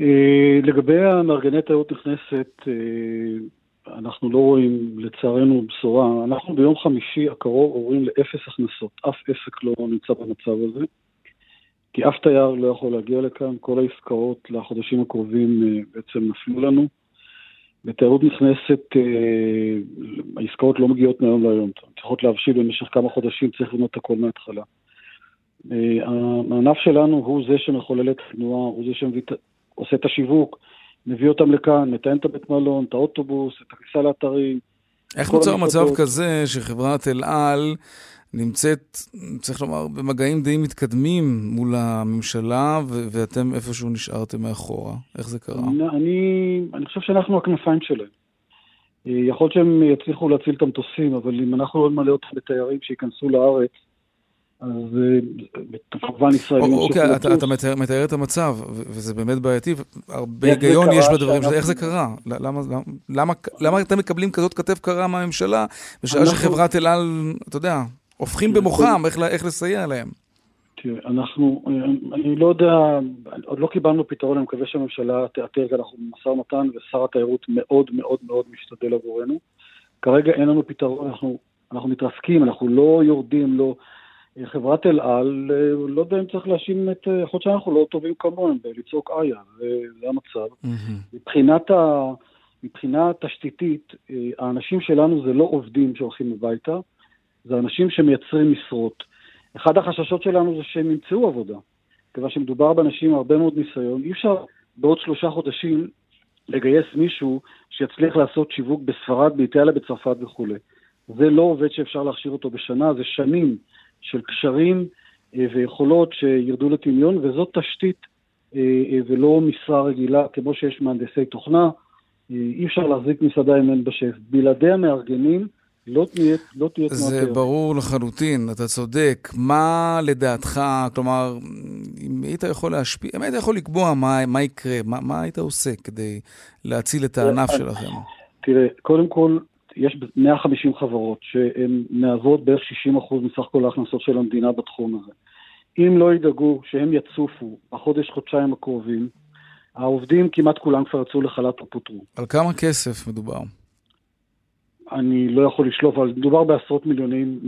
אה, לגבי המארגני תיירות נכנסת, אה, אנחנו לא רואים לצערנו בשורה. אנחנו ביום חמישי הקרוב עוברים לאפס הכנסות. אף עסק לא נמצא במצב הזה. כי אף תייר לא יכול להגיע לכאן, כל העסקאות לחודשים הקרובים אה, בעצם נפלו לנו. בתיירות נכנסת אה, העסקאות לא מגיעות מהיום להיום, צריכות להבשיל במשך כמה חודשים, צריך לבנות הכל מההתחלה. אה, הענף שלנו הוא זה שמחולל את התנועה, הוא זה שעושה את השיווק, מביא אותם לכאן, מתאם את הבית מלון, את האוטובוס, את הכניסה לאתרים. איך נוצר מצב כזה שחברת אל על נמצאת, צריך לומר, במגעים די מתקדמים מול הממשלה, ו- ואתם איפשהו נשארתם מאחורה. איך זה קרה? אני, אני חושב שאנחנו הכנפיים שלהם. יכול להיות שהם יצליחו להציל את המטוסים, אבל אם אנחנו לא נמלא אותם בתיירים שייכנסו לארץ, אז אה, כמובן ישראלים... אוקיי, אתה, אתה מתאר, מתאר את המצב, וזה באמת בעייתי, הרבה היגיון יש בדברים, שאנחנו... איך זה קרה? למה, למה, למה אתם מקבלים כזאת כתף קרה מהממשלה, בשעה אנחנו... שחברת אל על, אתה יודע, הופכים במוחם איך, איך לסייע להם? תראה, אנחנו, אני לא יודע, עוד לא קיבלנו פתרון, אני מקווה שהממשלה תאתר, כי אנחנו במשא ומתן, ושר התיירות מאוד מאוד מאוד משתדל עבורנו. כרגע אין לנו פתרון, אנחנו, אנחנו מתרסקים, אנחנו לא יורדים, לא... חברת אל על, לא יודע אם צריך להאשים את, יכול להיות שאנחנו לא טובים כמוהם בלצעוק איה, זה המצב. Mm-hmm. מבחינת ה... מבחינה תשתיתית, אה, האנשים שלנו זה לא עובדים שהולכים הביתה, זה אנשים שמייצרים משרות. אחד החששות שלנו זה שהם ימצאו עבודה, כיוון שמדובר באנשים עם הרבה מאוד ניסיון. אי אפשר בעוד שלושה חודשים לגייס מישהו שיצליח לעשות שיווק בספרד, באיטליה, בצרפת וכולי. זה לא עובד שאפשר להכשיר אותו בשנה, זה שנים של קשרים אה, ויכולות שירדו לטמיון, וזאת תשתית אה, אה, ולא משרה רגילה, כמו שיש מהנדסי תוכנה. אי אפשר להחזיק מסעדה אם אין בשף. בלעדי המארגנים לא תהיה לא תהיה תנועת זה ברור לחלוטין, אתה צודק. מה לדעתך, כלומר, אם היית יכול להשפיע, אם היית יכול לקבוע מה, מה יקרה, מה, מה היית עושה כדי להציל את הענף שלכם? תראה, קודם כל, יש 150 חברות שהן מהוות בערך 60% מסך כל ההכנסות של המדינה בתחום הזה. אם לא ידאגו שהם יצופו בחודש-חודשיים הקרובים, העובדים כמעט כולם כבר יצאו לחל"ת או פוטרו. על כמה כסף מדובר? אני לא יכול לשלוף, אבל מדובר בעשרות מיליונים,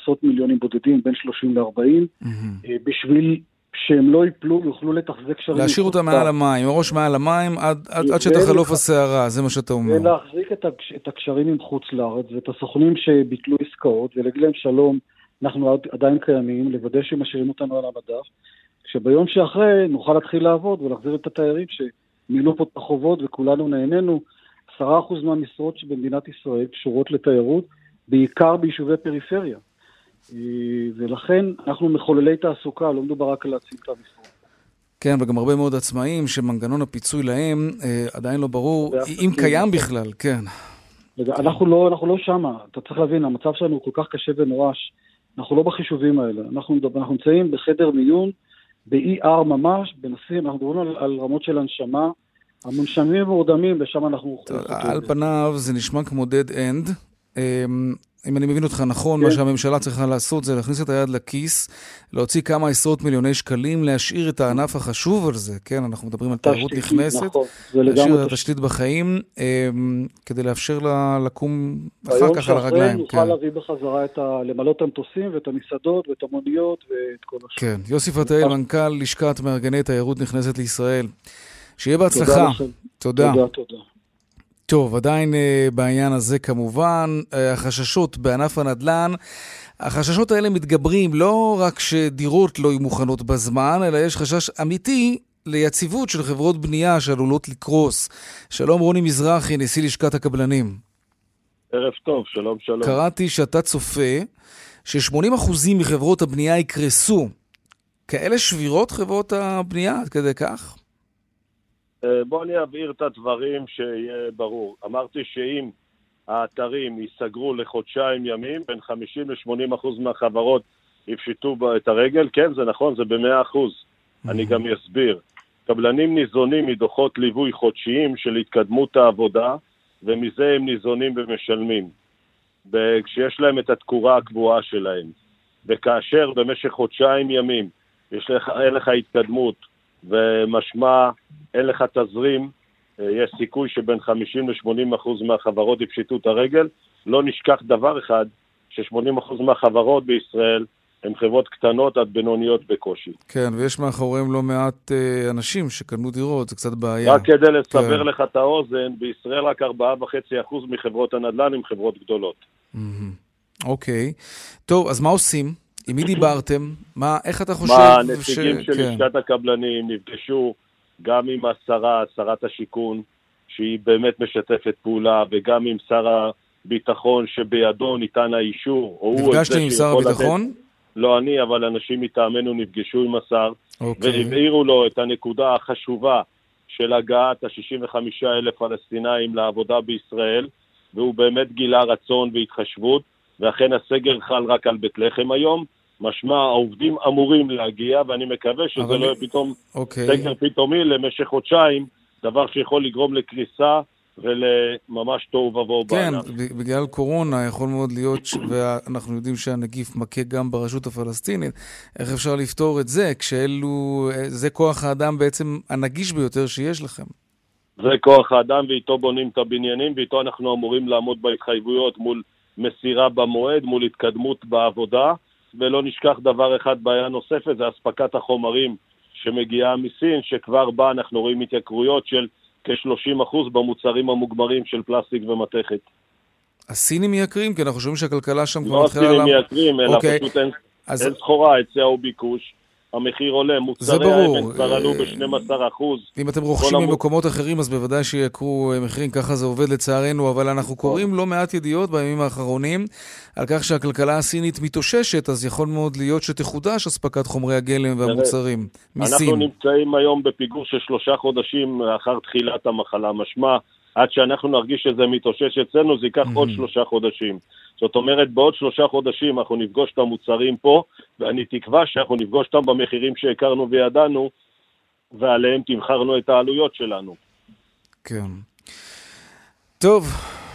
עשרות מיליונים בודדים, בין 30 ל-40, mm-hmm. בשביל שהם לא ייפלו ויוכלו לתחזק קשרים. להשאיר אותם מעל המים, הראש מעל המים עד, עד, עד שתחלוף הסערה, זה מה שאתה אומר. ולהחזיק את, את הקשרים עם חוץ לארץ ואת הסוכנים שביטלו עסקאות ולהגיד להם שלום, אנחנו עדיין קיימים, לוודא שהם משאירים אותנו על המדף, שביום שאחרי נוכל להתחיל לעבוד ולהחזיר את התיירים שמילאו פה את החובות וכולנו נהנינו. עשרה אחוז מהמשרות שבמדינת ישראל קשורות לתיירות, בעיקר ביישובי פריפריה. אה, ולכן אנחנו מחוללי תעסוקה, לא מדובר רק על להציל את המשרות. כן, וגם הרבה מאוד עצמאים שמנגנון הפיצוי להם אה, עדיין לא ברור, אם קיים בכלל, כן. אנחנו לא, אנחנו לא שמה, אתה צריך להבין, המצב שלנו הוא כל כך קשה ונורש, אנחנו לא בחישובים האלה, אנחנו, אנחנו נמצאים בחדר מיון, ב-ER ממש, בנושאים, אנחנו מדברים על, על רמות של הנשמה, המונשמים מורדמים, ושם אנחנו... על פניו זה נשמע כמו dead end. אמ, אם אני מבין אותך נכון, כן. מה שהממשלה צריכה לעשות זה להכניס את היד לכיס, להוציא כמה עשרות מיליוני שקלים, להשאיר את הענף החשוב על זה, כן? אנחנו מדברים על תיירות נכנסת, נכון, להשאיר את התשתית בחיים, אה, כדי לאפשר לה לקום אחר כך על הרגליים. ביום שאחרי נוכל כן. להביא בחזרה את ה... למלא את המטוסים ואת המסעדות ואת המוניות ואת כל השאר. כן, יוסי פתאל, מנכ"ל לשכת מארגני תיירות נכנסת לישראל. שיהיה בהצלחה. תודה. תודה, תודה. טוב, עדיין uh, בעניין הזה כמובן, uh, החששות בענף הנדל"ן, החששות האלה מתגברים לא רק שדירות לא יהיו מוכנות בזמן, אלא יש חשש אמיתי ליציבות של חברות בנייה שעלולות לקרוס. שלום רוני מזרחי, נשיא לשכת הקבלנים. ערב טוב, שלום שלום. קראתי שאתה צופה ש-80% מחברות הבנייה יקרסו. כאלה שבירות חברות הבנייה עד כדי כך? אה, בואו אני אבהיר את הדברים שיהיה ברור. אמרתי שאם האתרים ייסגרו לחודשיים ימים, בין 50 ל-80 אחוז מהחברות יפשטו את הרגל, כן, זה נכון, זה ב-100 אחוז. אני גם אסביר. קבלנים ניזונים מדוחות ליווי חודשיים של התקדמות העבודה, ומזה הם ניזונים ומשלמים. כשיש להם את התקורה הקבועה שלהם. וכאשר במשך חודשיים ימים יש לך, אין לך התקדמות ומשמע אין לך תזרים, אה, יש סיכוי שבין 50 ל-80 אחוז מהחברות יפשטו את הרגל. לא נשכח דבר אחד, ש-80 אחוז מהחברות בישראל הן חברות קטנות עד בינוניות בקושי. כן, ויש מאחוריהם לא מעט אה, אנשים שקנו דירות, זה קצת בעיה. רק כדי לסבר כן. לך את האוזן, בישראל רק 4.5% מחברות הנדל"ן הן חברות גדולות. אוקיי. טוב, אז מה עושים? עם מי דיברתם? מה, איך אתה חושב מה, הנציגים ש... של כן. לשכת הקבלנים נפגשו גם עם השרה, שרת השיכון, שהיא באמת משתפת פעולה, וגם עם שר הביטחון שבידו ניתן האישור. נפגשתם עם שר הביטחון? לתת... לא אני, אבל אנשים מטעמנו נפגשו עם השר, אוקיי. והבהירו לו את הנקודה החשובה של הגעת ה-65 אלף פלסטינאים לעבודה בישראל, והוא באמת גילה רצון והתחשבות, ואכן הסגר חל רק על בית לחם היום. משמע העובדים אמורים להגיע, ואני מקווה שזה אבל- לא יהיה פתאום אוקיי. סגר פתאומי למשך חודשיים, דבר שיכול לגרום לקריסה ולממש תוהו ובוהו כן, בענף. ב- בגלל קורונה יכול מאוד להיות, ש- ואנחנו יודעים שהנגיף מכה גם ברשות הפלסטינית, איך אפשר לפתור את זה כשאלו, זה כוח האדם בעצם הנגיש ביותר שיש לכם. זה כוח האדם ואיתו בונים את הבניינים ואיתו אנחנו אמורים לעמוד בהתחייבויות מול מסירה במועד, מול התקדמות בעבודה, ולא נשכח דבר אחד, בעיה נוספת, זה אספקת החומרים שמגיעה מסין, שכבר בה אנחנו רואים התייקרויות של כ-30% במוצרים המוגמרים של פלסטיק ומתכת. הסינים מייקרים? כי אנחנו שומעים שהכלכלה שם כבר לא מתחילה... הסינים לעמוד. מייקרים, אלא אוקיי. פשוט אין סחורה, היצע וביקוש, המחיר עולה, מוצרי. האבן כבר עלו אה, ב-12%. אם אתם רוכשים ממקומות אחרים, אז בוודאי שייקרו אה, מחירים, ככה זה עובד לצערנו, אבל אנחנו קוראים לא מעט ידיעות בימים האחרונים על כך שהכלכלה הסינית מתאוששת, אז יכול מאוד להיות שתחודש אספקת חומרי הגלם והמוצרים אנחנו מסין. נמצאים היום בפיגור של שלושה חודשים לאחר תחילת המחלה. משמע, עד שאנחנו נרגיש שזה מתאושש אצלנו, זה ייקח עוד שלושה חודשים. זאת אומרת, בעוד שלושה חודשים אנחנו נפגוש את המוצרים פה, ואני תקווה שאנחנו נפגוש אותם במחירים שהכרנו וידענו, ועליהם תמחרנו את העלויות שלנו. כן. טוב,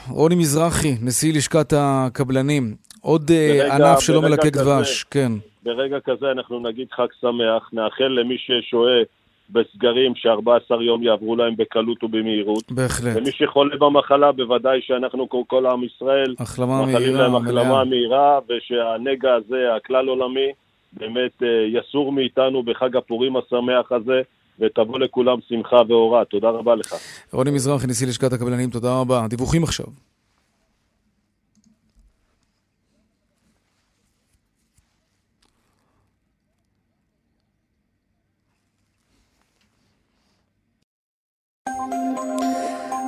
רוני מזרחי, נשיא לשכת הקבלנים. עוד אה, ברגע- ענף שלא מלקק דבש, כן. ברגע כזה אנחנו נגיד חג שמח, נאחל למי ששוהה בסגרים ש-14 יום יעברו להם בקלות ובמהירות. בהחלט. ומי שחולה במחלה, בוודאי שאנחנו, כמו כל עם ישראל, החלמה מאחלים להם החלמה מלאה. מהירה, ושהנגע הזה, הכלל עולמי, באמת אה, יסור מאיתנו בחג הפורים השמח הזה, ותבוא לכולם שמחה ואורה. תודה רבה לך. רוני מזרחי, נשיא לשכת הקבלנים, תודה רבה. דיווחים עכשיו.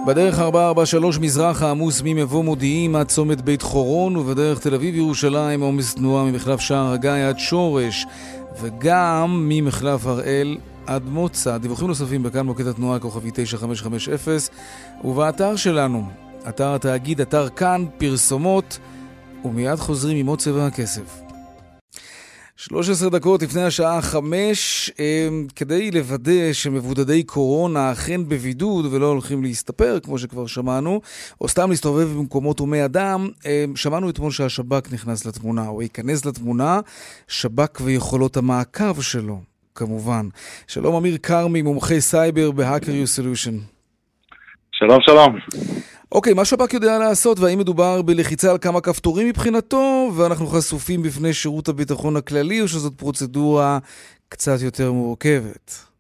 בדרך 443 מזרחה עמוס ממבוא מודיעין עד צומת בית חורון ובדרך תל אביב ירושלים עומס תנועה ממחלף שער הגיא עד שורש וגם ממחלף הראל עד מוצא. דיווחים נוספים בכאן מוקד התנועה כוכבי 9550 ובאתר שלנו, אתר התאגיד, אתר כאן, פרסומות ומיד חוזרים עם עוד צבע הכסף. 13 דקות לפני השעה 5, כדי לוודא שמבודדי קורונה אכן בבידוד ולא הולכים להסתפר, כמו שכבר שמענו, או סתם להסתובב במקומות הומי אדם, אה, שמענו אתמול שהשב"כ נכנס לתמונה, או ייכנס לתמונה, שב"כ ויכולות המעקב שלו, כמובן. שלום אמיר כרמי, מומחה סייבר ב-Hacker U Solution. שלום, שלום. אוקיי, מה שב"כ יודע לעשות, והאם מדובר בלחיצה על כמה כפתורים מבחינתו, ואנחנו חשופים בפני שירות הביטחון הכללי, או שזאת פרוצדורה קצת יותר מורכבת?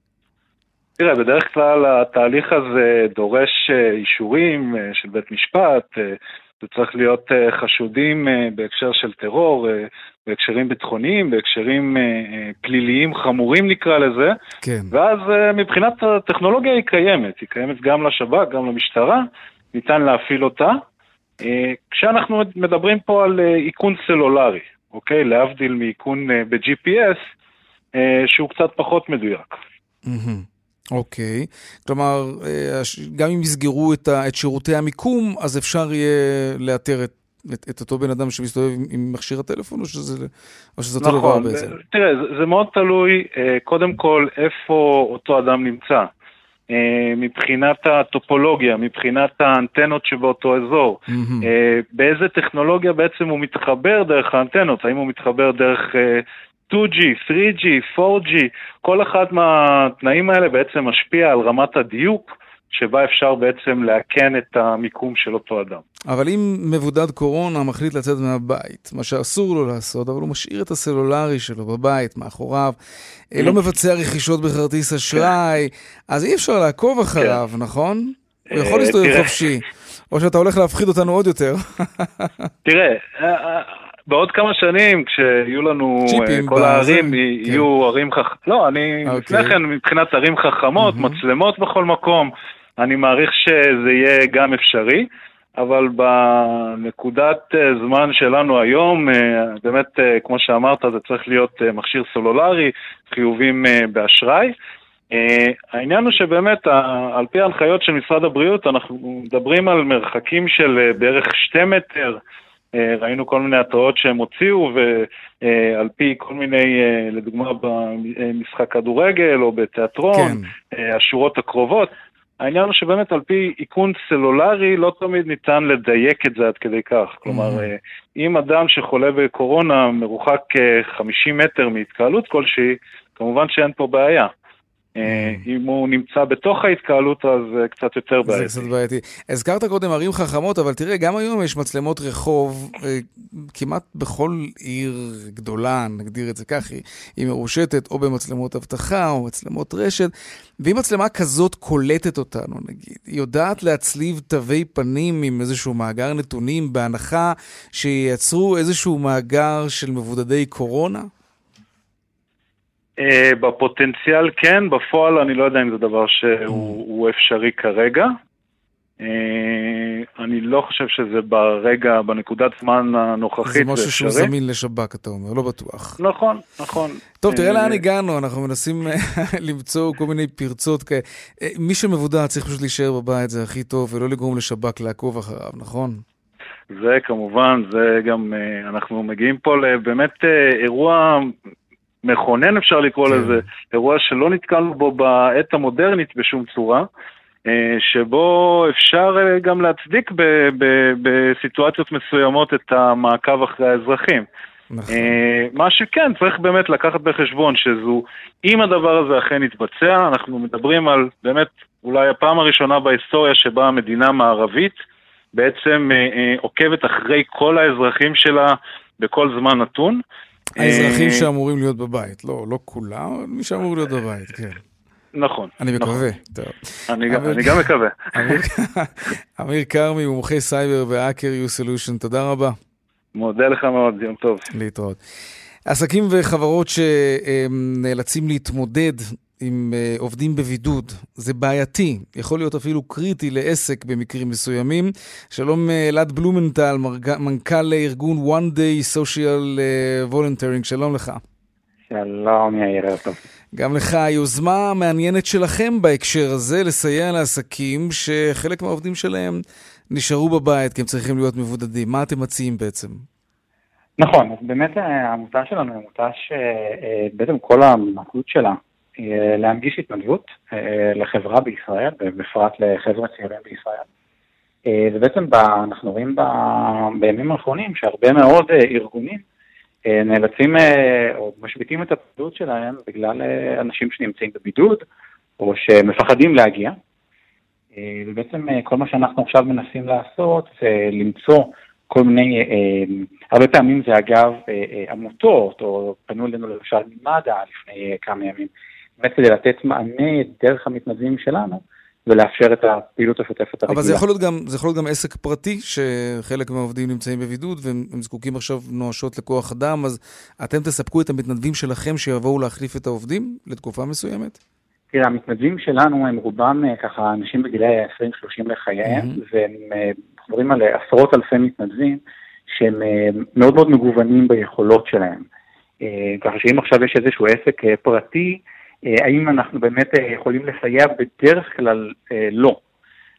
תראה, בדרך כלל התהליך הזה דורש אה, אישורים אה, של בית משפט, אה, זה צריך להיות חשודים בהקשר של טרור, בהקשרים ביטחוניים, בהקשרים פליליים חמורים נקרא לזה, כן. ואז מבחינת הטכנולוגיה היא קיימת, היא קיימת גם לשב"כ, גם למשטרה, ניתן להפעיל אותה. אה, כשאנחנו מדברים פה על אה, איכון סלולרי, אוקיי? להבדיל מאיכון אה, ב-GPS, שהוא קצת פחות מדויק. אוקיי. כלומר, גם אם יסגרו את ה- את שירותי המיקום, אז אפשר יהיה לאתר את... את, את אותו בן אדם שמסתובב עם, עם מכשיר הטלפון, או שזה, או שזה אותו דבר נכון, בעצם? תראה, זה, זה מאוד תלוי, קודם כל, איפה אותו אדם נמצא. אה, מבחינת הטופולוגיה, מבחינת האנטנות שבאותו אזור. אה, באיזה טכנולוגיה בעצם הוא מתחבר דרך האנטנות, האם הוא מתחבר דרך אה, 2G, 3G, 4G, כל אחד מהתנאים האלה בעצם משפיע על רמת הדיוק שבה אפשר בעצם לאכן את המיקום של אותו אדם. אבל אם מבודד קורונה מחליט לצאת מהבית, מה שאסור לו לעשות, אבל הוא משאיר את הסלולרי שלו בבית, מאחוריו, אה, לא מבצע רכישות בכרטיס אשראי, אז אי אפשר לעקוב אחריו, נכון? הוא יכול אה, להסתובב תראה. חופשי. או שאתה הולך להפחיד אותנו עוד יותר. תראה, אה, בעוד כמה שנים, כשיהיו לנו, צ'יפים כל הערים כן. יהיו ערים חכמות, לא, אני, אוקיי. לפני כן, מבחינת ערים חכמות, מצלמות בכל מקום, אני מעריך שזה יהיה גם אפשרי, אבל בנקודת אה, זמן שלנו היום, אה, באמת, אה, כמו שאמרת, זה צריך להיות מכשיר סלולרי, חיובים באשראי. העניין הוא שבאמת, על פי ההנחיות של משרד הבריאות, אנחנו מדברים על מרחקים של בערך שתי מטר. ראינו כל מיני התראות שהם הוציאו, ועל פי כל מיני, לדוגמה במשחק כדורגל או בתיאטרון, כן. השורות הקרובות, העניין הוא שבאמת על פי איכון סלולרי לא תמיד ניתן לדייק את זה עד כדי כך. כלומר, mm. אם אדם שחולה בקורונה מרוחק 50 מטר מהתקהלות כלשהי, כמובן שאין פה בעיה. אה, אם הוא נמצא בתוך ההתקהלות, אז זה קצת יותר בעייתי. זה קצת בעייתי. הזכרת קודם ערים חכמות, אבל תראה, גם היום יש מצלמות רחוב, אה, כמעט בכל עיר גדולה, נגדיר את זה כך, היא מרושתת או במצלמות אבטחה או מצלמות רשת, ואם מצלמה כזאת קולטת אותנו, נגיד, היא יודעת להצליב תווי פנים עם איזשהו מאגר נתונים, בהנחה שייצרו איזשהו מאגר של מבודדי קורונה? Uh, בפוטנציאל כן, בפועל אני לא יודע אם זה דבר שהוא. אפשרי כרגע. Uh, אני לא חושב שזה ברגע, בנקודת זמן הנוכחית זה אפשרי. זה משהו שהוא זמין לשב"כ, אתה אומר, לא בטוח. נכון, נכון. טוב, תראה uh, לאן הגענו, אנחנו מנסים למצוא כל מיני פרצות כאלה. מי שמבודד צריך פשוט להישאר בבית, זה הכי טוב, ולא לגרום לשב"כ לעקוב אחריו, נכון? זה כמובן, זה גם, אנחנו מגיעים פה לבאמת אירוע מכונן אפשר לקרוא כן. לזה, אירוע שלא נתקלנו בו בעת המודרנית בשום צורה, אה, שבו אפשר אה, גם להצדיק ב- ב- בסיטואציות מסוימות את המעקב אחרי האזרחים. נכון. אה, מה שכן, צריך באמת לקחת בחשבון שזו, אם הדבר הזה אכן יתבצע, אנחנו מדברים על באמת אולי הפעם הראשונה בהיסטוריה שבה המדינה המערבית בעצם עוקבת אחרי כל האזרחים שלה בכל זמן נתון. האזרחים אה, שאמורים להיות בבית, לא, לא כולם, אבל מי שאמור להיות בבית, כן. נכון. אני מקווה, טוב. אני גם מקווה. אמיר כרמי, מומחה סייבר ו HackerU Solution, תודה רבה. מודה לך מאוד, יום טוב. להתראות. עסקים וחברות שנאלצים להתמודד עם אה, עובדים בבידוד. זה בעייתי, יכול להיות אפילו קריטי לעסק במקרים מסוימים. שלום אה, אלעד אה, בלומנטל, מנכ"ל ארגון One Day Social אה, Volunteering, שלום לך. שלום, יאיר, טוב. גם לך, היוזמה המעניינת שלכם בהקשר הזה, לסייע לעסקים שחלק מהעובדים שלהם נשארו בבית כי הם צריכים להיות מבודדים. מה אתם מציעים בעצם? נכון, אז באמת העמותה שלנו היא עמותה שבעצם כל המהות שלה להנגיש התנדבות אה, לחברה בישראל, ובפרט לחבר'ה צעירים בישראל. אה, ובעצם אנחנו רואים בימים האחרונים שהרבה מאוד ארגונים נאלצים או משביתים את הפעילות שלהם בגלל אנשים שנמצאים בבידוד או שמפחדים להגיע. ובעצם כל מה שאנחנו עכשיו מנסים לעשות זה למצוא כל מיני, הרבה פעמים זה אגב עמותות, או פנו אלינו למשל ממד"א לפני כמה ימים, באמת כדי לתת מענה דרך המתנדבים שלנו ולאפשר את הפעילות השוטפת הרגילה. אבל זה יכול, להיות גם, זה יכול להיות גם עסק פרטי, שחלק מהעובדים נמצאים בבידוד והם זקוקים עכשיו נואשות לכוח אדם, אז אתם תספקו את המתנדבים שלכם שיבואו להחליף את העובדים לתקופה מסוימת? תראה, המתנדבים שלנו הם רובם אה, ככה אנשים בגילאי 20-30 לחייהם, mm-hmm. והם אה, מדברים על עשרות אלפי מתנדבים שהם אה, מאוד מאוד מגוונים ביכולות שלהם. ככה שאם עכשיו יש איזשהו עסק פרטי, אה, האם אנחנו באמת אה, יכולים לסייע? בדרך כלל אה, לא.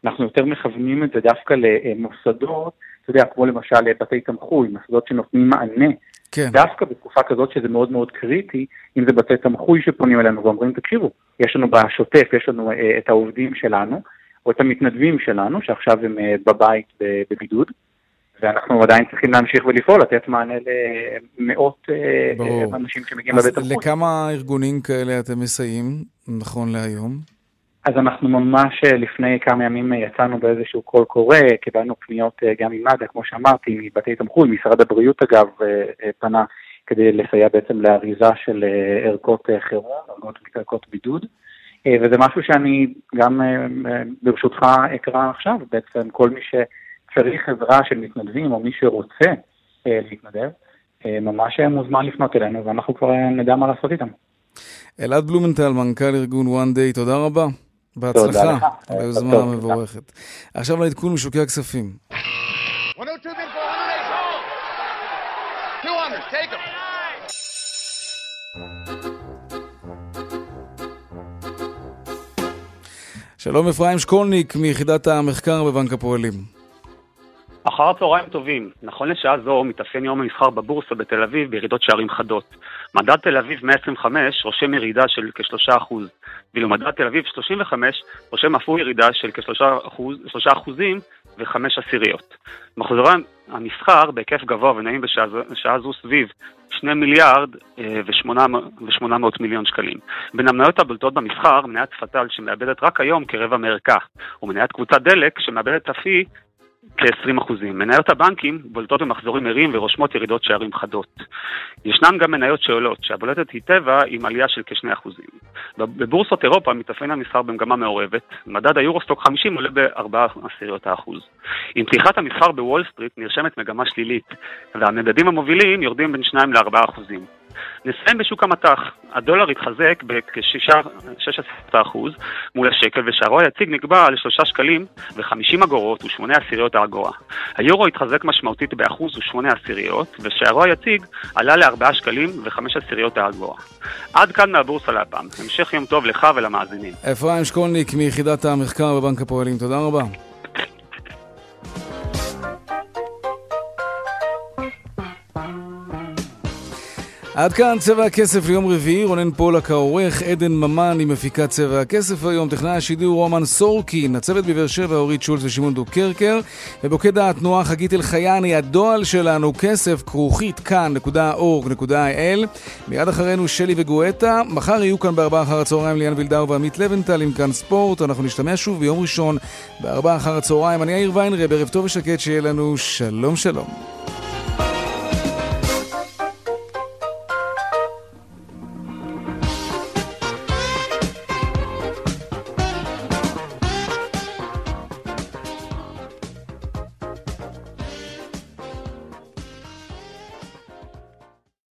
אנחנו יותר מכוונים את זה דווקא למוסדות, אתה יודע, כמו למשל בתי תמחוי, מוסדות שנותנים מענה. כן. דווקא בתקופה כזאת שזה מאוד מאוד קריטי, אם זה בתי תמחוי שפונים אלינו ואומרים, תקשיבו, יש לנו בשוטף, יש לנו את העובדים שלנו, או את המתנדבים שלנו, שעכשיו הם בבית בבידוד, ואנחנו עדיין צריכים להמשיך ולפעול, לתת מענה למאות אה, ברור. אנשים שמגיעים לבית החוץ. אז לכמה ארגונים כאלה אתם מסייעים נכון להיום? אז אנחנו ממש אה, לפני כמה ימים אה, יצאנו באיזשהו קול קורא, קיבלנו פניות גם ממד"א, כמו שאמרתי, מבתי תמחוי, משרד הבריאות אגב פנה כדי לסייע בעצם לאריזה של ערכות חירום, ערכות בידוד. וזה משהו שאני גם ברשותך אקרא עכשיו, בעצם כל מי ש... צריך עזרה של מתנדבים או מי שרוצה אה, להתנדב, אה, ממש מוזמן לפנות אלינו ואנחנו כבר אה, נדע מה לעשות איתם. אלעד בלומנטל, מנכ"ל ארגון One Day, תודה רבה. בהצלחה ביוזמה המבורכת. עכשיו לעדכון משוקי הכספים. 102, 200, take them. שלום אפרים שקולניק מיחידת המחקר בבנק הפועלים. אחר הצהריים טובים. נכון לשעה זו מתאפיין יום המסחר בבורסה בתל אביב בירידות שערים חדות. מדד תל אביב 125 רושם ירידה של כ-3%, ואילו מדד תל אביב 35 רושם אף הוא ירידה של כ-3% ו-5 עשיריות. מחזורי המסחר בהיקף גבוה ונעים בשעה זו סביב 2 מיליארד אה, ו-800 מיליון שקלים. בין המניות הבולטות במסחר, מניית פתאל שמאבדת רק היום כרבע מערכה, ומניית קבוצת דלק שמאבדת אף היא כ-20%. מניות הבנקים בולטות במחזורים ערים ורושמות ירידות שערים חדות. ישנן גם מניות שעולות, שהבולטת היא טבע עם עלייה של כ-2%. בבורסות אירופה מתאפיין המסחר במגמה מעורבת, מדד היורוסטוק 50 עולה ב-4 עם פתיחת המסחר בוול סטריט נרשמת מגמה שלילית, והמדדים המובילים יורדים בין 2 ל-4 נסיים בשוק המטח. הדולר התחזק בכ-16% מול השקל ושערו היציג נקבע על 3 שקלים ו-50 אגורות ו-8 עשיריות האגורה. היורו התחזק משמעותית באחוז ו-8 עשיריות ושערו היציג עלה ל-4 שקלים ו-5 עשיריות האגורה. עד כאן מהבורסה להפעם. המשך יום טוב לך ולמאזינים. אפרים שקולניק מיחידת המחקר בבנק הפועלים, תודה רבה. עד כאן צבע הכסף ליום רביעי, רונן פולק העורך, עדן ממן עם מפיקת צבע הכסף היום, טכנאי השידור רומן סורקין, הצוות בבאר שבע אורית שולץ ושמעון דוקרקר, ובמוקד התנועה חגית אלחייני, הדוא"ל שלנו כסף כרוכית כאן.org.il מיד אחרינו שלי וגואטה, מחר יהיו כאן בארבעה אחר הצהריים ליאן וילדאו ועמית לבנטל עם כאן ספורט, אנחנו נשתמע שוב ביום ראשון בארבעה אחר הצהריים, אני יאיר ויינרב, ערב טוב ושקט שיהיה לנו שלום שלום.